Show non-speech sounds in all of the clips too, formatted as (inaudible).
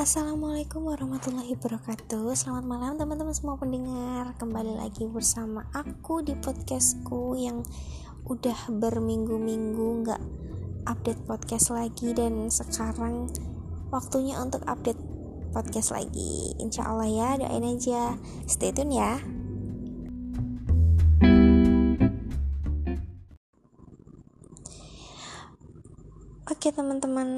Assalamualaikum warahmatullahi wabarakatuh. Selamat malam teman-teman semua pendengar. Kembali lagi bersama aku di podcastku Yang udah berminggu-minggu Gak update podcast lagi Dan sekarang waktunya untuk update podcast lagi. Insya Allah ya doain aja. Stay tune ya. Oke teman-teman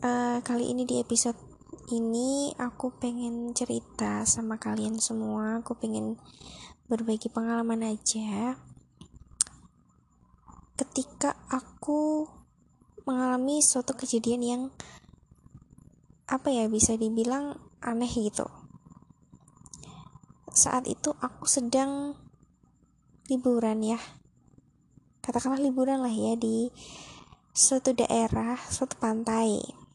uh, Kali ini di episode ini aku pengen cerita sama kalian semua. Aku pengen berbagi pengalaman aja. Ketika aku mengalami suatu kejadian yang apa ya bisa dibilang aneh gitu. Saat itu aku sedang liburan ya. Katakanlah liburan lah ya di suatu daerah suatu pantai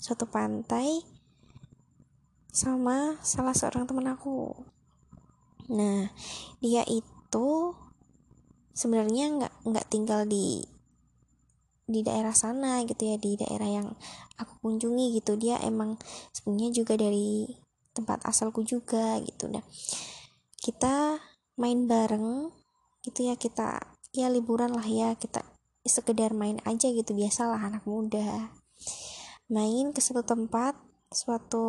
suatu pantai sama salah seorang teman aku. Nah dia itu sebenarnya nggak nggak tinggal di di daerah sana gitu ya di daerah yang aku kunjungi gitu. Dia emang sebenarnya juga dari tempat asalku juga gitu. Nah kita main bareng gitu ya kita ya liburan lah ya kita sekedar main aja gitu biasalah anak muda main ke suatu tempat suatu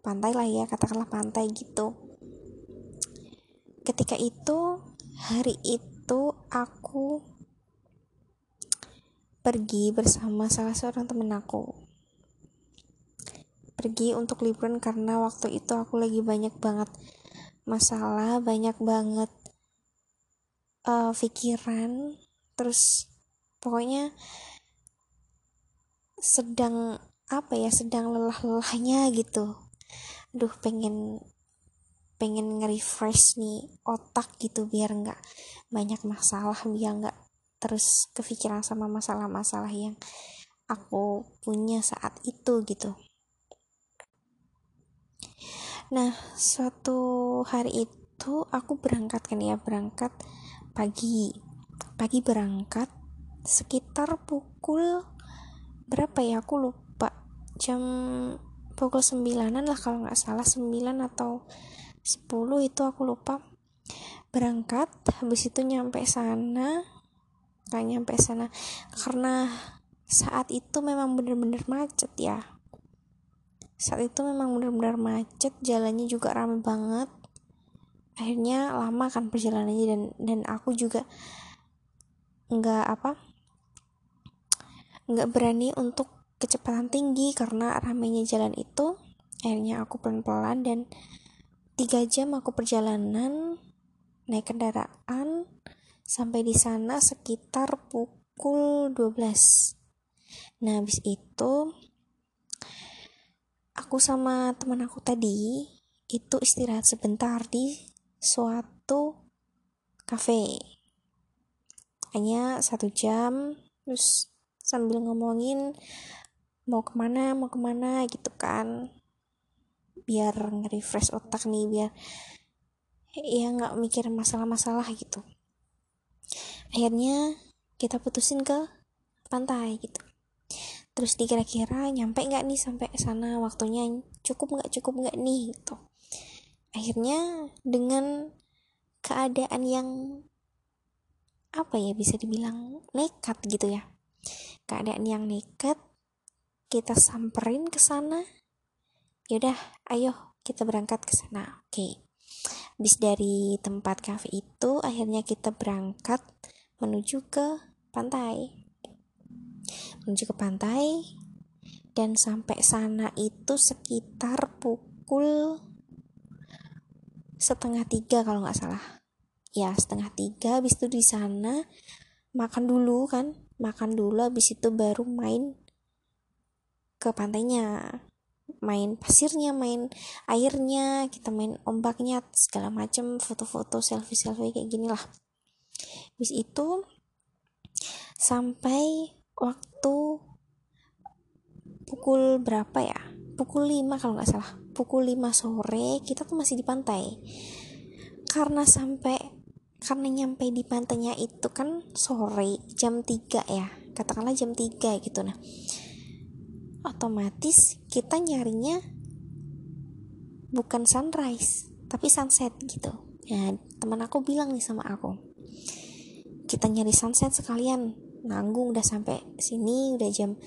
pantai lah ya katakanlah pantai gitu. Ketika itu hari itu aku pergi bersama salah seorang temen aku. Pergi untuk liburan karena waktu itu aku lagi banyak banget masalah banyak banget uh, pikiran. Terus pokoknya sedang apa ya sedang lelah-lelahnya gitu. Aduh pengen pengen nge-refresh nih otak gitu biar nggak banyak masalah biar nggak terus kepikiran sama masalah-masalah yang aku punya saat itu gitu. Nah suatu hari itu aku berangkat kan ya berangkat pagi. Pagi berangkat sekitar pukul berapa ya? Aku lupa. Jam pukul sembilanan lah kalau nggak salah. Sembilan atau sepuluh itu aku lupa. Berangkat habis itu nyampe sana. Nggak nyampe sana. Karena saat itu memang bener-bener macet ya. Saat itu memang bener-bener macet. Jalannya juga ramai banget. Akhirnya lama kan perjalanannya dan dan aku juga nggak apa nggak berani untuk kecepatan tinggi karena ramainya jalan itu akhirnya aku pelan-pelan dan tiga jam aku perjalanan naik kendaraan sampai di sana sekitar pukul 12 nah habis itu aku sama teman aku tadi itu istirahat sebentar di suatu cafe hanya satu jam terus sambil ngomongin mau ke mana mau ke mana gitu kan. Biar nge-refresh otak nih biar ya nggak mikir masalah-masalah gitu. Akhirnya kita putusin ke pantai gitu. Terus dikira-kira nyampe nggak nih sampai sana? Waktunya cukup nggak cukup nggak nih gitu. Akhirnya dengan keadaan yang apa ya bisa dibilang nekat gitu ya keadaan yang nekat kita samperin ke sana. Yaudah ayo kita berangkat ke sana. Oke. Okay. bis dari tempat cafe itu akhirnya kita berangkat menuju ke pantai. Menuju ke pantai dan sampai sana itu sekitar pukul setengah tiga kalau nggak salah. Ya setengah tiga habis itu di sana makan dulu kan makan dulu habis itu baru main ke pantainya. Main pasirnya main airnya kita main ombaknya segala macam foto-foto selfie-selfie kayak gini lah habis itu sampai waktu pukul berapa ya? Pukul 5 kalau nggak salah. Pukul 5 sore kita tuh masih di pantai. Karena sampai karena nyampe di pantainya itu kan sore jam 3 ya. Katakanlah jam 3 gitu. Nah otomatis kita nyarinya bukan sunrise tapi sunset gitu. Ya teman aku bilang nih sama aku kita nyari sunset sekalian. Nanggung udah sampai sini udah jam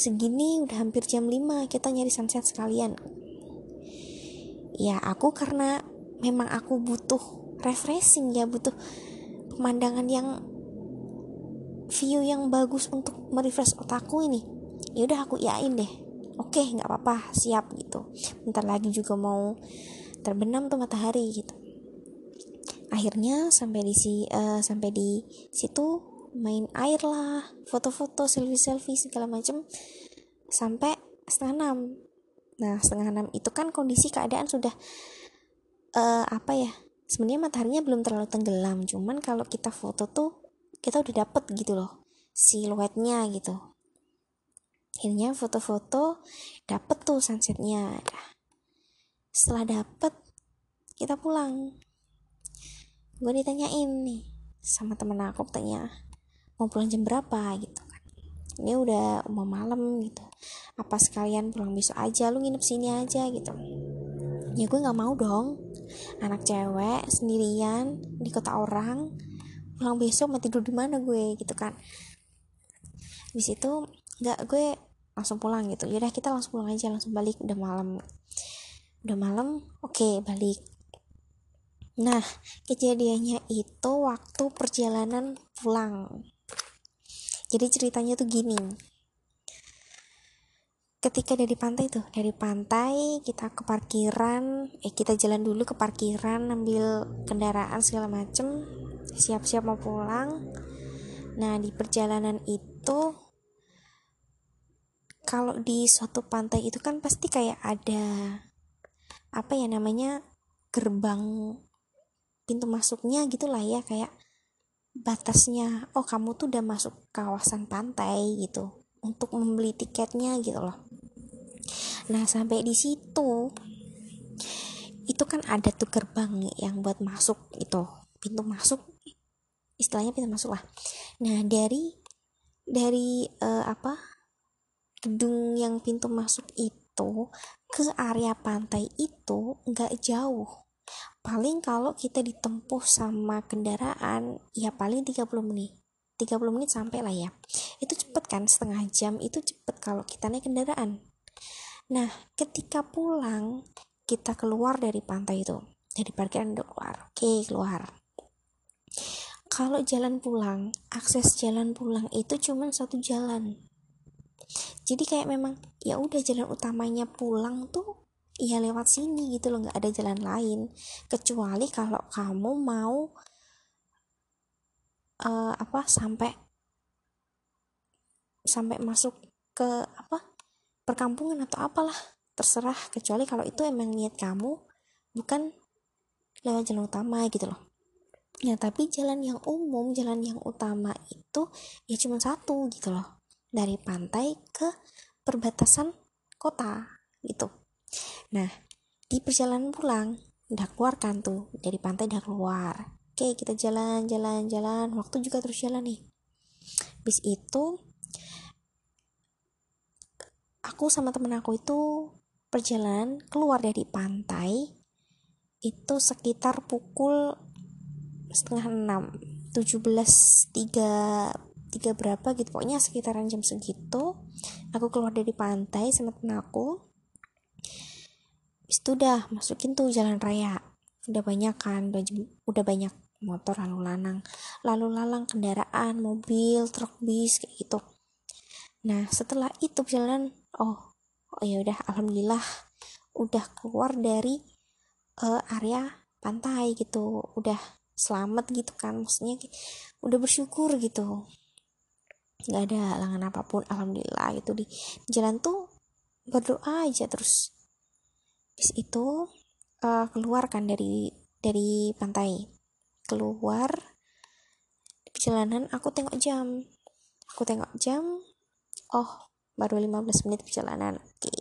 segini udah hampir jam 5 kita nyari sunset sekalian. Ya aku karena memang aku butuh refreshing ya butuh pemandangan yang view yang bagus untuk merefresh otakku ini. Ya udah aku iain deh. Oke nggak apa-apa siap gitu. Bentar lagi juga mau terbenam tuh matahari gitu. Akhirnya sampai di si uh, sampai di situ main air lah foto-foto selfie-selfie segala macem sampai setengah enam. Nah setengah enam itu kan kondisi keadaan sudah uh, apa ya sebenarnya mataharinya belum terlalu tenggelam. Cuman kalau kita foto tuh kita udah dapet gitu loh siluetnya gitu. Akhirnya foto-foto dapet tuh sunsetnya. Setelah dapet kita pulang. Gue ditanyain nih sama temen aku tanya mau pulang jam berapa? Gitu kan. Ini udah mau malam gitu. Apa sekalian pulang besok aja? Lu nginep sini aja gitu. Ya gue nggak mau dong anak cewek sendirian di kota orang. Pulang besok mau tidur di mana gue gitu kan. Di situ nggak gue langsung pulang gitu. Yaudah kita langsung pulang aja langsung balik. Udah malam. Udah malam oke okay, balik. Nah kejadiannya itu waktu perjalanan pulang. Jadi ceritanya tuh gini ketika dari pantai tuh dari pantai kita ke parkiran eh kita jalan dulu ke parkiran ambil kendaraan segala macem siap-siap mau pulang. Nah di perjalanan itu kalau di suatu pantai itu kan pasti kayak ada apa ya namanya gerbang pintu masuknya gitulah ya kayak batasnya oh kamu tuh udah masuk kawasan pantai gitu untuk membeli tiketnya gitu loh. Nah sampai di situ itu kan ada tuh gerbang yang buat masuk itu pintu masuk istilahnya pintu masuk lah. Nah dari dari uh, apa gedung yang pintu masuk itu ke area pantai itu nggak jauh. Paling kalau kita ditempuh sama kendaraan ya paling 30 menit 30 menit sampai lah ya. Itu cepet kan setengah jam itu cepet kalau kita naik kendaraan. Nah ketika pulang kita keluar dari pantai itu dari parkiran keluar. Oke keluar. Kalau jalan pulang akses jalan pulang itu cuma satu jalan. Jadi kayak memang ya udah jalan utamanya pulang tuh ya lewat sini gitu loh nggak ada jalan lain. Kecuali kalau kamu mau uh, apa sampai sampai masuk ke apa perkampungan atau apalah terserah. Kecuali kalau itu emang niat kamu bukan lewat jalan utama gitu loh. Ya tapi jalan yang umum jalan yang utama itu ya cuma satu gitu loh. Dari pantai ke perbatasan kota gitu. Nah di perjalanan pulang udah keluar kan tuh dari pantai udah keluar oke kita jalan jalan jalan. Waktu juga terus jalan nih. Bis itu aku sama temen aku itu perjalanan keluar dari pantai itu sekitar pukul setengah enam tujuh belas tiga tiga berapa gitu. Pokoknya sekitaran jam segitu aku keluar dari pantai sama temen aku. Itu udah masukin tuh jalan raya. Udah banyak kan udah, udah banyak motor lalu lalang lalu lalang kendaraan mobil truk bis kayak gitu. Nah setelah itu perjalanan oh oh ya udah alhamdulillah udah keluar dari uh, area pantai gitu. Udah selamat gitu kan maksudnya udah bersyukur gitu. Nggak ada halangan apa pun alhamdulillah itu di jalan tuh berdoa aja terus. Bis itu uh, keluar kan dari dari pantai keluar di perjalanan aku tengok jam. Aku tengok jam oh baru 15 menit perjalanan. Oke. Okay.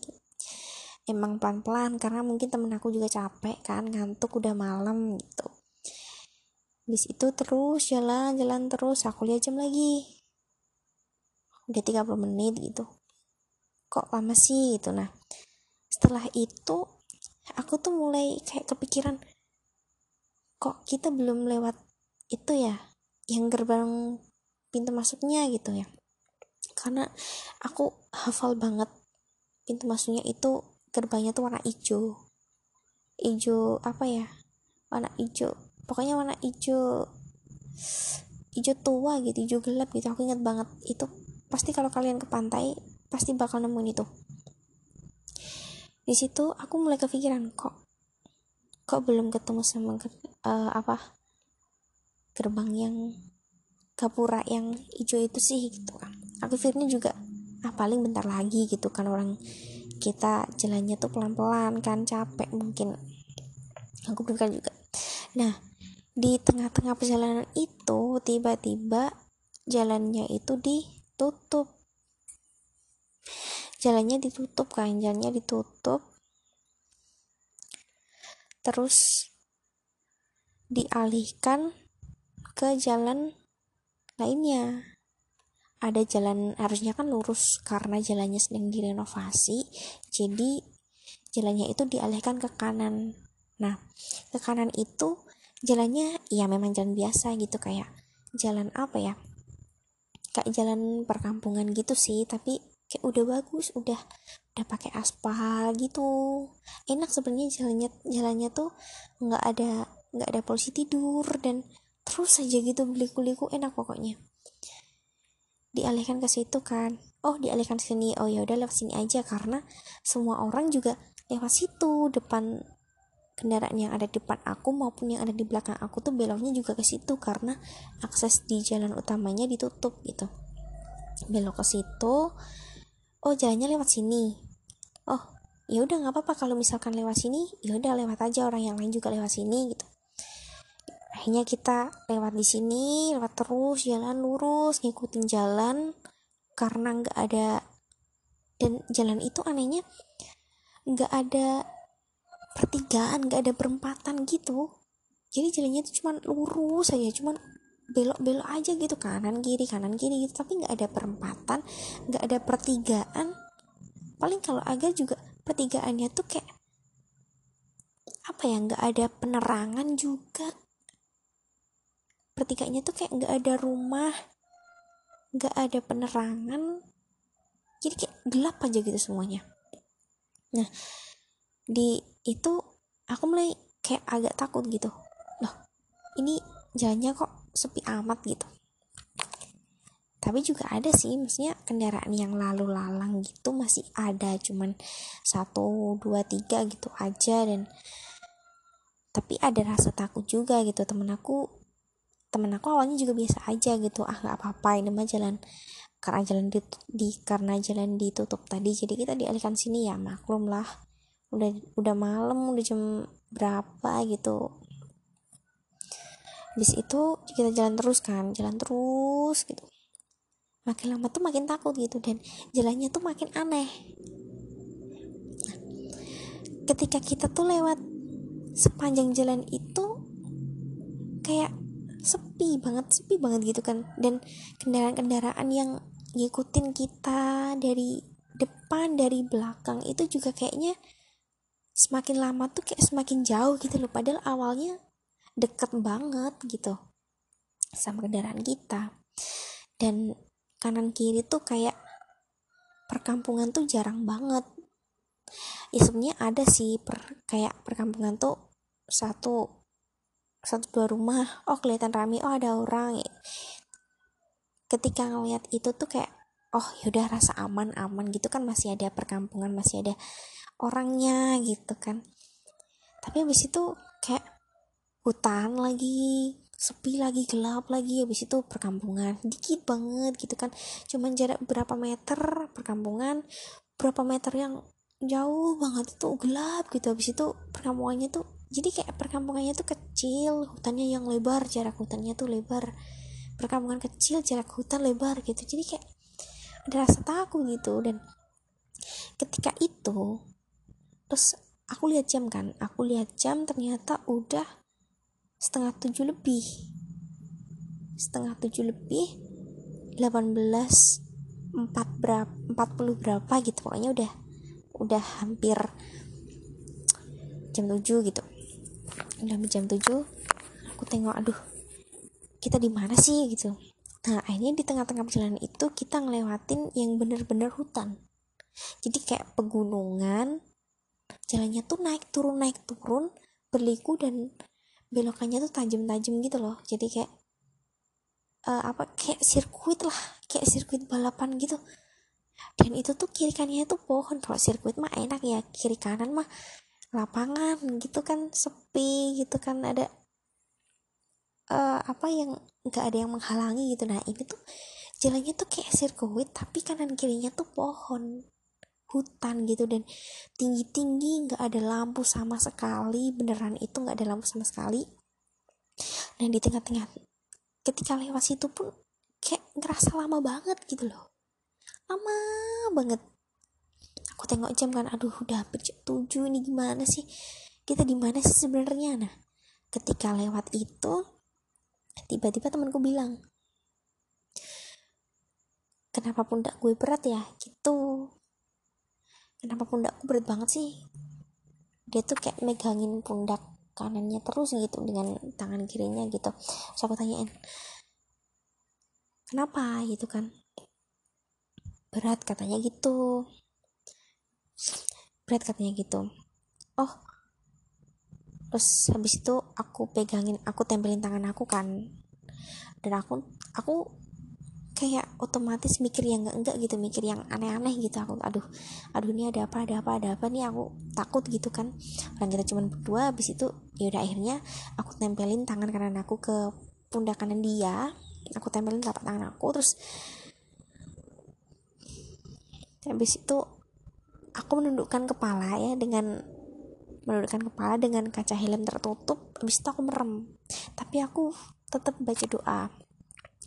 emang pelan-pelan karena mungkin temen aku juga capek kan ngantuk udah malam gitu. Bis itu terus jalan jalan terus. Aku lihat jam lagi. Udah 30 menit gitu. Kok lama sih gitu? Nah setelah itu aku tuh mulai kayak kepikiran kok kita belum lewat itu ya yang gerbang pintu masuknya gitu ya. Karena aku hafal banget pintu masuknya itu gerbangnya tuh warna hijau. Hijau apa ya? Warna hijau. Pokoknya warna hijau hijau tua gitu hijau gelap gitu. Aku ingat banget. Itu pasti kalau kalian ke pantai pasti bakal nemuin itu. Di situ aku mulai kepikiran kok kok belum ketemu sama uh, apa gerbang yang gapura yang hijau itu sih gitu kan aku pikirnya juga ah paling bentar lagi gitu. Kan orang kita jalannya tuh pelan-pelan kan capek mungkin. Aku berpikir juga. Nah di tengah-tengah perjalanan itu tiba-tiba jalannya itu ditutup. Jalannya ditutup kan? Jalannya ditutup terus dialihkan ke jalan lainnya. Ada jalan harusnya kan lurus karena jalannya sedang direnovasi jadi jalannya itu dialihkan ke kanan. Nah ke kanan itu jalannya ya memang jalan biasa gitu kayak jalan apa ya? Kayak jalan perkampungan gitu sih tapi kayak udah bagus udah udah pakai aspal gitu. Enak sebenarnya jalannya jalannya tuh nggak ada nggak ada polisi tidur dan terus aja gitu beliku-liku enak pokoknya. Dialihkan ke situ kan. Oh dialihkan sini. Oh ya udah lewat sini aja karena semua orang juga lewat situ. Depan kendaraan yang ada di depan aku maupun yang ada di belakang aku tuh beloknya juga ke situ karena akses di jalan utamanya ditutup gitu. Belok ke situ oh jalannya lewat sini. Oh ya udah nggak apa-apa. Kalau misalkan lewat sini ya udah lewat aja. Orang yang lain juga lewat sini gitu. Akhirnya kita lewat di sini lewat terus jalan lurus ngikutin jalan. Karena nggak ada dan jalan itu anehnya nggak ada pertigaan nggak ada perempatan gitu. Jadi jalannya itu cuma lurus saja cuma belok-belok aja gitu kanan kiri kanan kiri gitu. Tapi nggak ada perempatan nggak ada pertigaan. Paling kalau agak juga pertigaannya tuh kayak apa ya nggak ada penerangan juga. Pertigaannya tuh kayak nggak ada rumah nggak ada penerangan. Jadi kayak gelap aja gitu semuanya. Nah di itu aku mulai kayak agak takut gitu. Loh ini jalannya kok sepi amat gitu. Tapi juga ada sih maksudnya kendaraan yang lalu lalang gitu masih ada cuman satu dua tiga gitu aja dan tapi ada rasa takut juga gitu. Temen aku temen aku awalnya juga biasa aja gitu ah nggak apa-apa ini mah jalan karena jalan di, di karena jalan ditutup tadi jadi kita dialihkan sini. Ya maklum lah. Udah udah malam udah jam berapa gitu habis itu kita jalan terus kan jalan terus gitu. Makin lama tuh makin takut gitu dan jalannya tuh makin aneh. Ketika kita tuh lewat sepanjang jalan itu kayak sepi banget sepi banget gitu kan. Dan kendaraan-kendaraan yang ngikutin kita dari depan dari belakang itu juga kayaknya semakin lama tuh kayak semakin jauh gitu loh. Padahal awalnya deket banget gitu sama kendaraan kita. Dan kanan kiri tuh kayak perkampungan tuh jarang banget. Ya sebenarnya ada sih per, kayak perkampungan tuh satu satu dua rumah. Oh kelihatan rame. Oh ada orang. Ketika ngeliat itu tuh kayak oh yaudah rasa aman aman gitu kan. Masih ada perkampungan masih ada orangnya gitu kan. Tapi habis itu kayak hutan lagi sepi lagi gelap lagi habis itu perkampungan. Dikit banget gitu kan. Cuman jarak berapa meter perkampungan berapa meter yang jauh banget itu gelap gitu. Habis itu perkampungannya tuh jadi kayak perkampungannya tuh kecil hutannya yang lebar jarak hutannya tuh lebar. Perkampungan kecil jarak hutan lebar gitu. Jadi kayak ada rasa takut gitu. Dan ketika itu terus aku lihat jam kan. Aku lihat jam ternyata udah setengah tujuh lebih. Setengah tujuh lebih 18 empat berapa empat puluh berapa gitu. Pokoknya udah udah hampir jam 7 gitu. Udah jam 7 aku tengok aduh kita di mana sih? gitu. Nah akhirnya di tengah-tengah perjalanan itu kita ngelewatin yang bener-bener hutan. Jadi kayak pegunungan jalannya tuh naik turun naik turun berliku dan belokannya tuh tajam-tajam gitu loh. Jadi kayak uh, apa kayak sirkuit lah. Kayak sirkuit balapan gitu. Dan itu tuh kiri kanannya tuh pohon. Kalau sirkuit mah enak ya. Kiri kanan mah lapangan gitu kan. Sepi gitu kan. Ada uh, apa yang nggak ada yang menghalangi gitu. Nah ini tuh jalannya tuh kayak sirkuit tapi kanan kirinya tuh pohon hutan gitu dan tinggi tinggi nggak ada lampu sama sekali beneran itu nggak ada lampu sama sekali. Dan di tengah-tengah ketika lewat situ pun kayak ngerasa lama banget gitu loh. Lama banget. Aku tengok jam kan aduh udah hampir jam 7 ini gimana sih? Kita di mana sih sebenarnya? Nah ketika lewat itu tiba-tiba temanku bilang kenapa pundak gue berat ya? Gitu kenapa pundakku berat banget sih. Dia tuh kayak megangin pundak kanannya terus gitu dengan tangan kirinya gitu. So aku tanyain kenapa? Gitu kan. Berat katanya gitu. Berat katanya gitu. Oh. Terus habis itu aku pegangin aku tempelin tangan aku kan. Dan aku aku kayak otomatis mikir yang enggak enggak gitu mikir yang aneh-aneh gitu. Aku aduh aduh ini ada apa ada apa ada apa nih? Aku takut gitu kan. Orang kita cuma berdua habis itu ya udah akhirnya aku tempelin tangan kanan aku ke pundak kanan dia. Aku tempelin telapak tangan aku terus habis itu aku menundukkan kepala ya dengan menundukkan kepala dengan kaca helm tertutup. Habis itu aku merem. Tapi aku tetap baca doa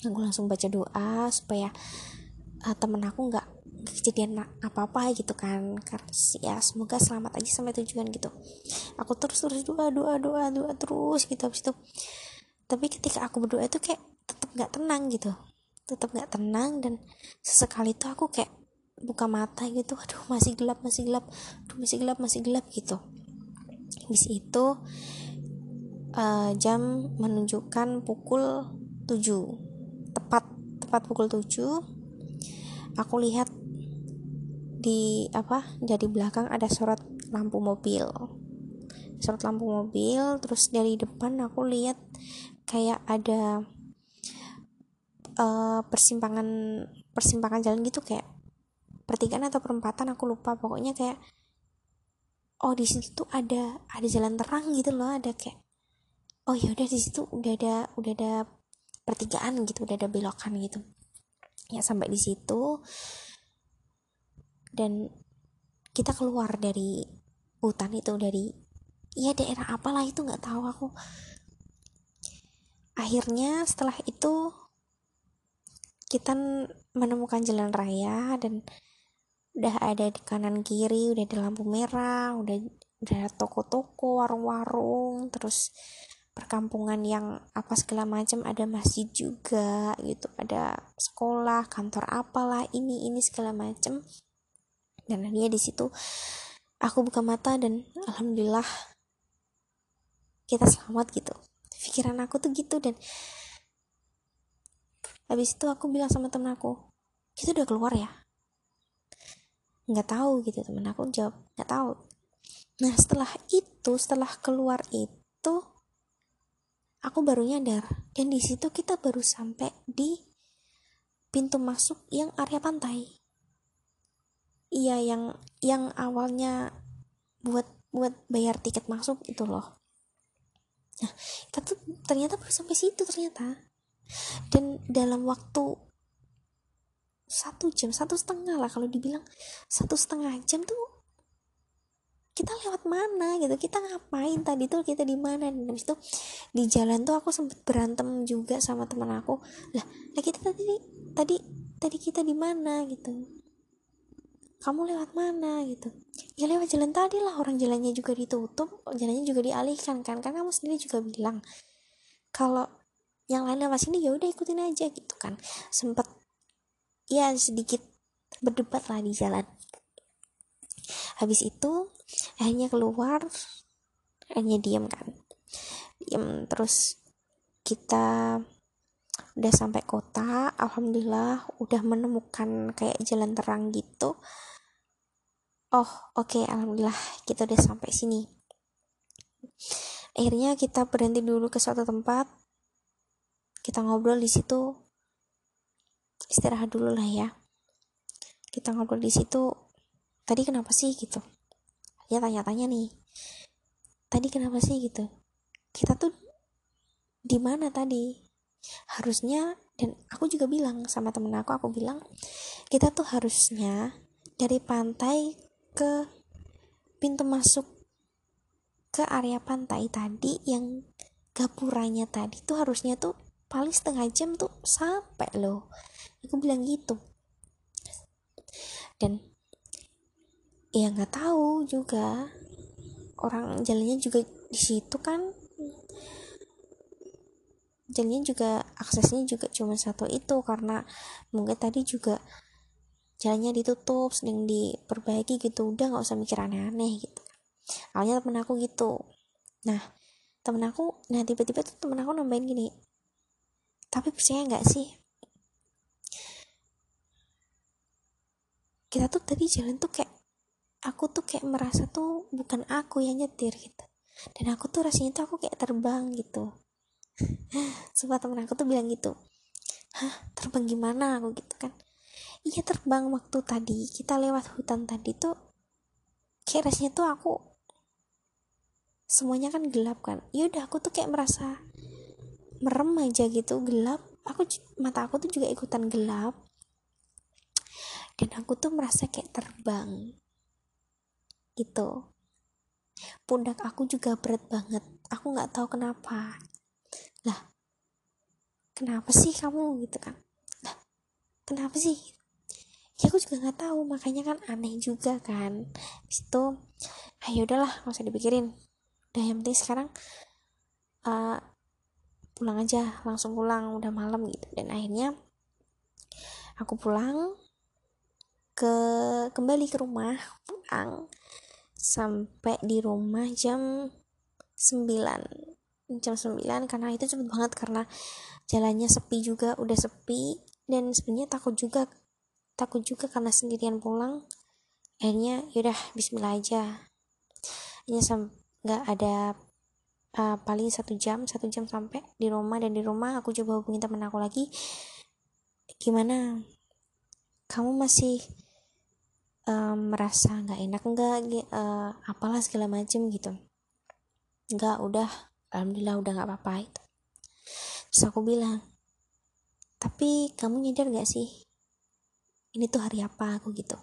aku langsung baca doa supaya uh, temen aku nggak kejadian apa-apa gitu kan. Karena ya semoga selamat aja sampai tujuan gitu. Aku terus terus doa doa doa doa terus gitu habis itu. Tapi ketika aku berdoa itu kayak tetap nggak tenang gitu. Tetap nggak tenang dan sesekali itu aku kayak buka mata gitu. Aduh masih gelap masih gelap. Aduh masih gelap masih gelap gitu. Habis itu uh, jam menunjukkan pukul 7 tepat tepat pukul 7 aku lihat di apa dari belakang ada sorot lampu mobil. Sorot lampu mobil terus dari depan aku lihat kayak ada uh, persimpangan persimpangan jalan gitu kayak pertigaan atau perempatan aku lupa. Pokoknya kayak oh di situ tuh ada ada jalan terang gitu loh ada kayak oh ya udah di situ udah ada udah ada pertigaan gitu udah ada belokan gitu. Ya sampai di situ. Dan kita keluar dari hutan itu dari ya daerah apalah itu nggak tahu aku. Akhirnya setelah itu kita menemukan jalan raya dan udah ada di kanan kiri udah ada lampu merah udah udah toko-toko warung-warung terus perkampungan yang apa segala macam ada masjid juga gitu ada sekolah kantor apalah ini ini segala macam. Dan dia di situ aku buka mata dan alhamdulillah kita selamat gitu. Pikiran aku tuh gitu dan habis itu aku bilang sama temen aku kita udah keluar ya? Nggak tahu gitu. Temen aku jawab nggak tahu. Nah setelah itu setelah keluar itu aku baru nyadar dan di situ kita baru sampai di pintu masuk yang area pantai. Iya yang yang awalnya buat buat bayar tiket masuk itu loh. Nah kita tuh ternyata baru sampai situ ternyata. Dan dalam waktu satu jam satu setengah lah kalau dibilang. Satu setengah jam tuh kita lewat mana gitu? Kita ngapain? Tadi tuh kita di mana? Dan habis itu di jalan tuh aku sempet berantem juga sama teman aku. Lah lah kita tadi tadi tadi kita di mana gitu? Kamu lewat mana gitu? Ya lewat jalan tadi lah. Orang jalannya juga ditutup jalannya juga dialihkan kan? Kan kamu sendiri juga bilang kalau yang lain lewat sini ya udah ikutin aja gitu kan. Sempet ya sedikit berdebat lah di jalan habis itu akhirnya keluar akhirnya diam kan. Diam terus kita udah sampai kota alhamdulillah udah menemukan kayak jalan terang gitu. Oh oke okay, alhamdulillah kita udah sampai sini. Akhirnya kita berhenti dulu ke suatu tempat. Kita ngobrol di situ. Istirahat dulu lah ya. Kita ngobrol di situ tadi kenapa sih? gitu. Ya tanya-tanya nih. Tadi kenapa sih? gitu. Kita tuh di mana tadi? Harusnya dan aku juga bilang sama temen aku aku bilang kita tuh harusnya dari pantai ke pintu masuk ke area pantai tadi yang gapuranya tadi tuh harusnya tuh paling setengah jam tuh sampai loh. Aku bilang gitu. Dan ya nggak tahu juga. Orang jalannya juga di situ kan. Jalannya juga aksesnya juga cuma satu itu karena mungkin tadi juga jalannya ditutup sedang diperbaiki gitu. Udah nggak usah mikir aneh-aneh gitu. Awalnya temen aku gitu. Nah temen aku nah tiba-tiba tuh temen aku nambahin gini tapi percaya nggak sih? Kita tuh tadi jalan tuh kayak aku tuh kayak merasa tuh bukan aku yang nyetir gitu. Dan aku tuh rasanya tuh aku kayak terbang gitu. (laughs) Sempat temen aku tuh bilang gitu hah terbang gimana? Aku gitu kan. Iya terbang waktu tadi kita lewat hutan tadi tuh kayak rasanya tuh aku semuanya kan gelap kan. Ya udah aku tuh kayak merasa merem aja gitu gelap. Aku mata aku tuh juga ikutan gelap. Dan aku tuh merasa kayak terbang gitu. Pundak aku juga berat banget. Aku nggak tahu kenapa. Lah kenapa sih kamu gitu kan? Lah kenapa sih? Ya aku juga nggak tahu. Makanya kan aneh juga kan. Itu ayo ah, udahlah nggak usah dipikirin. Udah yang penting sekarang uh, pulang aja langsung pulang udah malam gitu. Dan akhirnya aku pulang ke kembali ke rumah pulang sampai di rumah jam 9 jam 9 karena itu cepet banget karena jalannya sepi juga udah sepi. Dan sebenarnya takut juga takut juga karena sendirian pulang. Akhirnya yaudah Bismillah aja. Hanya nggak ada uh, paling satu jam satu jam sampai di rumah. Dan di rumah aku coba hubungi temen aku lagi. Gimana? Kamu masih um, merasa nggak enak nggak uh, apalah segala macem gitu. Nggak udah alhamdulillah udah nggak apa-apa itu. Terus aku bilang tapi kamu nyadar gak sih ini tuh hari apa? Aku gitu.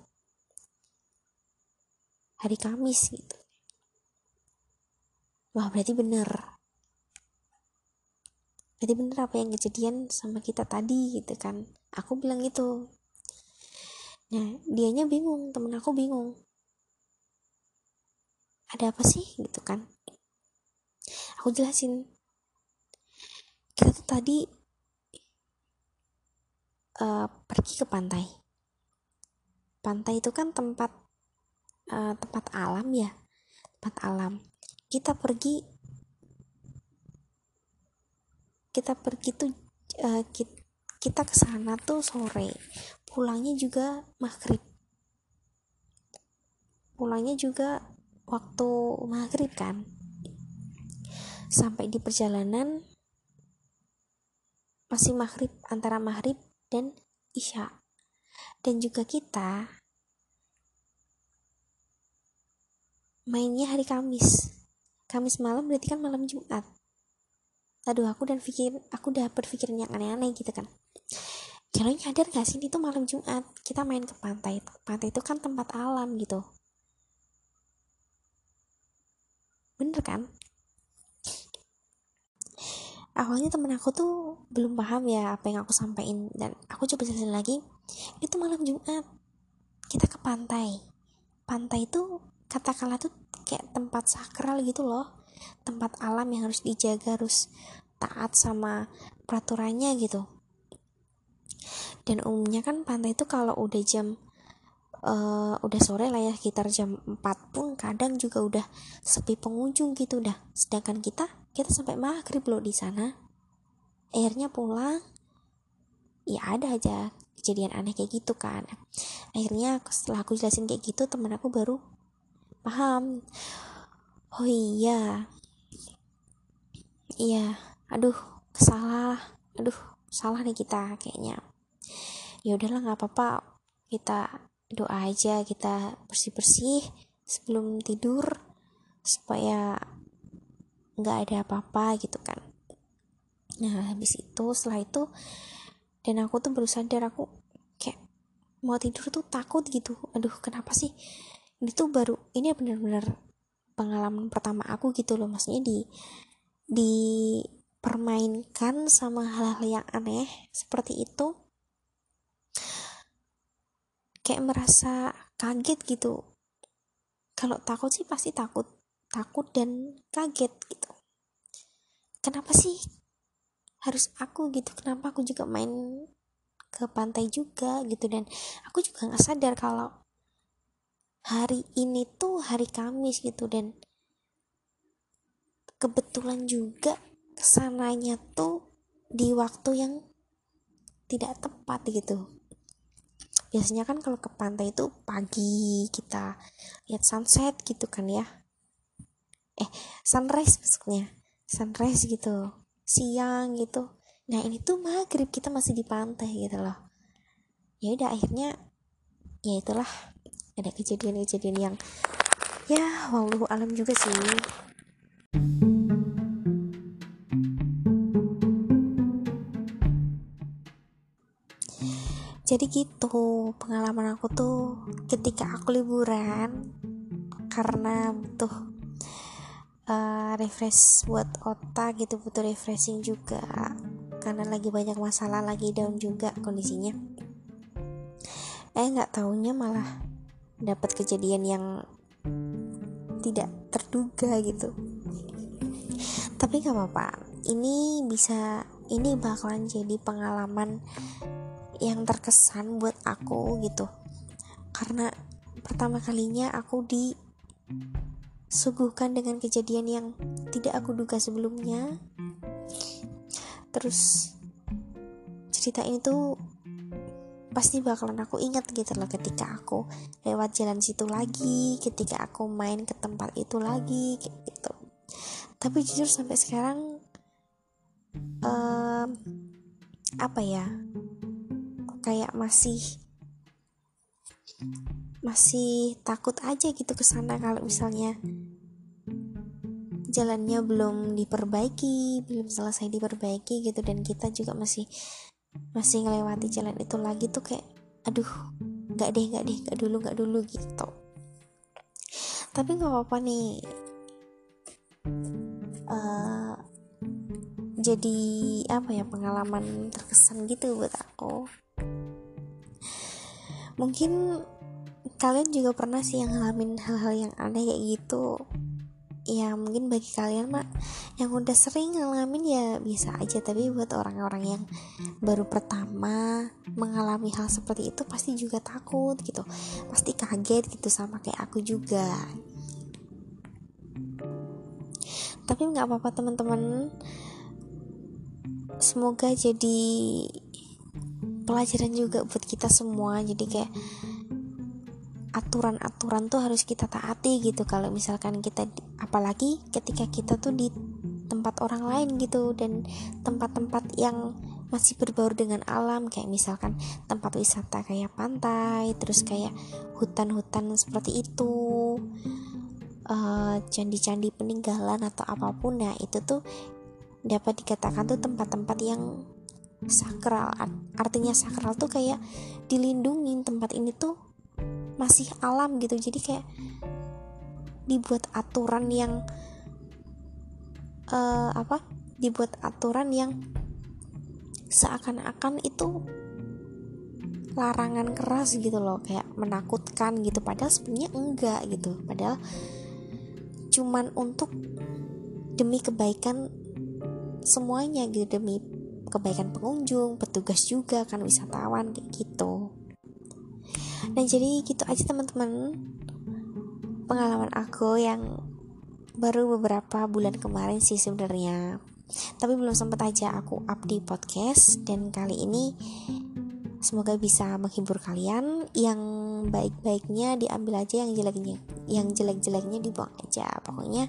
Hari Kamis gitu. Wah berarti bener. Berarti bener apa yang kejadian sama kita tadi gitu kan. Aku bilang gitu nah dianya bingung temen aku bingung. Ada apa sih? Gitu kan. Aku jelasin. Kita tuh tadi uh, pergi ke pantai. Pantai itu kan tempat uh, tempat alam ya. Tempat alam. Kita pergi kita pergi tuh uh, kita, kita ke sana tuh sore pulangnya juga maghrib. Pulangnya juga waktu maghrib kan. Sampai di perjalanan masih maghrib antara maghrib dan isya. Dan juga kita mainnya hari Kamis. Kamis malam berarti kan malam Jumat. Aduh aku dan pikir aku udah berpikiran yang aneh-aneh gitu kan kalian nyadar gak sih itu malam Jumat? Kita main ke pantai. Pantai itu kan tempat alam gitu. Bener kan? Awalnya temen aku tuh belum paham ya apa yang aku sampaikan. Dan aku coba jelasin lagi itu malam Jumat. Kita ke pantai. Pantai itu katakanlah tuh kayak tempat sakral gitu loh. Tempat alam yang harus dijaga harus taat sama peraturannya gitu dan umumnya kan pantai itu kalau udah jam uh, udah sore lah ya sekitar jam 4 pun kadang juga udah sepi pengunjung gitu udah sedangkan kita kita sampai maghrib loh di sana. Akhirnya pulang ya ada aja kejadian aneh kayak gitu kan. Akhirnya setelah aku jelasin kayak gitu temen aku baru paham. Oh iya iya aduh salah aduh salah nih kita kayaknya ya udahlah nggak apa-apa. Kita doa aja kita bersih-bersih sebelum tidur supaya nggak ada apa-apa gitu kan. Nah habis itu setelah itu dan aku tuh baru sadar aku kayak mau tidur tuh takut gitu. Aduh kenapa sih? Ini tuh baru ini benar-benar pengalaman pertama aku gitu loh. Maksudnya di dipermainkan sama hal-hal yang aneh seperti itu kayak merasa kaget gitu. Kalau takut sih pasti takut takut dan kaget gitu. Kenapa sih harus aku gitu? Kenapa aku juga main ke pantai juga gitu? Dan aku juga nggak sadar kalau hari ini tuh hari Kamis gitu dan kebetulan juga ke sananya tuh di waktu yang tidak tepat gitu biasanya kan kalau ke pantai itu pagi kita lihat sunset gitu kan ya. Eh sunrise maksudnya. Sunrise gitu. Siang gitu. Nah ini tuh maghrib kita masih di pantai gitu loh. Ya udah akhirnya ya itulah. Ada kejadian-kejadian yang ya wallahu alam juga sih jadi gitu pengalaman aku tuh ketika aku liburan karena butuh uh, refresh buat otak gitu butuh refreshing juga. Karena lagi banyak masalah lagi down juga kondisinya. Eh nggak taunya malah dapat kejadian yang tidak terduga gitu. Tapi nggak apa-apa ini bisa ini bakalan jadi pengalaman yang terkesan buat aku gitu. Karena pertama kalinya aku disuguhkan dengan kejadian yang tidak aku duga sebelumnya. Terus cerita ini tuh pasti bakalan aku ingat gitu loh ketika aku lewat jalan situ lagi ketika aku main ke tempat itu lagi gitu. Tapi jujur sampai sekarang um, apa ya kayak masih masih takut aja gitu ke sana kalau misalnya jalannya belum diperbaiki, belum selesai diperbaiki gitu. Dan kita juga masih masih ngelewati jalan itu lagi tuh kayak aduh nggak deh nggak deh nggak dulu nggak dulu gitu. Tapi nggak apa-apa nih. Uh, jadi apa ya pengalaman terkesan gitu buat aku mungkin kalian juga pernah sih yang ngalamin hal-hal yang aneh kayak gitu. Ya mungkin bagi kalian mak yang udah sering ngalamin ya bisa aja. Tapi buat orang-orang yang baru pertama mengalami hal seperti itu pasti juga takut gitu. Pasti kaget gitu sama kayak aku juga. Tapi nggak apa-apa teman-teman. Semoga jadi pelajaran juga buat kita semua. Jadi kayak aturan-aturan tuh harus kita taati gitu. Kalau misalkan kita apalagi ketika kita tuh di tempat orang lain gitu dan tempat-tempat yang masih berbaur dengan alam kayak misalkan tempat wisata kayak pantai terus kayak hutan-hutan seperti itu uh, candi-candi peninggalan atau apa pun ya itu tuh dapat dikatakan tuh tempat-tempat yang sakral. Artinya sakral tuh kayak dilindungi tempat ini tuh masih alam gitu. Jadi kayak dibuat aturan yang uh, apa? Dibuat aturan yang seakan-akan itu larangan keras gitu loh kayak menakutkan gitu. Padahal sebenarnya enggak gitu. Padahal cuman untuk demi kebaikan semuanya gitu demi kebaikan pengunjung, petugas juga kan wisatawan kayak gitu. nah jadi gitu aja teman-teman pengalaman aku yang baru beberapa bulan kemarin sih sebenarnya. Tapi belum sempat aja aku up di podcast dan kali ini semoga bisa menghibur kalian. Yang baik-baiknya diambil aja yang jeleknya yang jelek-jeleknya dibuang aja. Pokoknya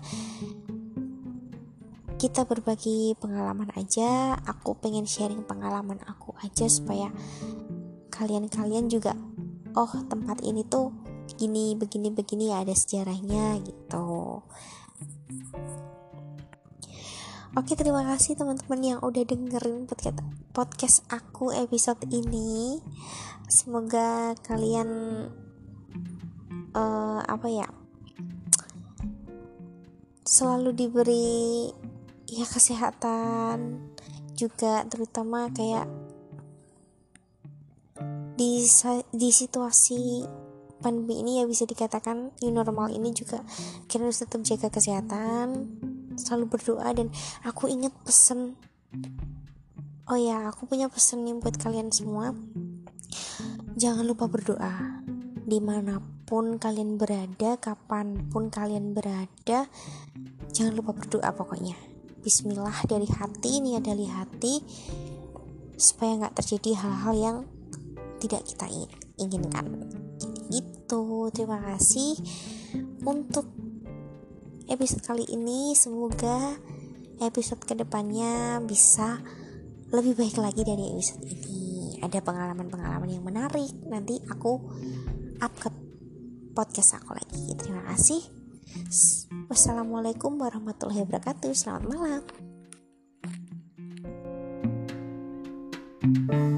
kita berbagi pengalaman aja aku pengen sharing pengalaman aku aja supaya kalian-kalian juga oh tempat ini tuh gini begini begini ya ada sejarahnya gitu Oke terima kasih teman-teman yang udah dengerin podcast aku episode ini. Semoga kalian uh, apa ya selalu diberi ya kesehatan juga terutama kayak di di situasi pandemi ini ya bisa dikatakan new normal ini juga kita harus tetap jaga kesehatan selalu berdoa dan aku ingat pesen oh ya aku punya pesen nih buat kalian semua. Jangan lupa berdoa. Di mana pun kalian berada kapan pun kalian berada jangan lupa berdoa pokoknya Bismillah dari hati ini dari hati supaya nggak terjadi hal-hal yang tidak kita inginkan. Gitu. Terima kasih untuk episode kali ini. Semoga episode ke depannya bisa lebih baik lagi dari episode ini. Ada pengalaman-pengalaman yang menarik. Nanti aku up ke podcast aku lagi. Terima kasih Wassalamualaikum warahmatullahi wabarakatuh. Selamat malam. thank you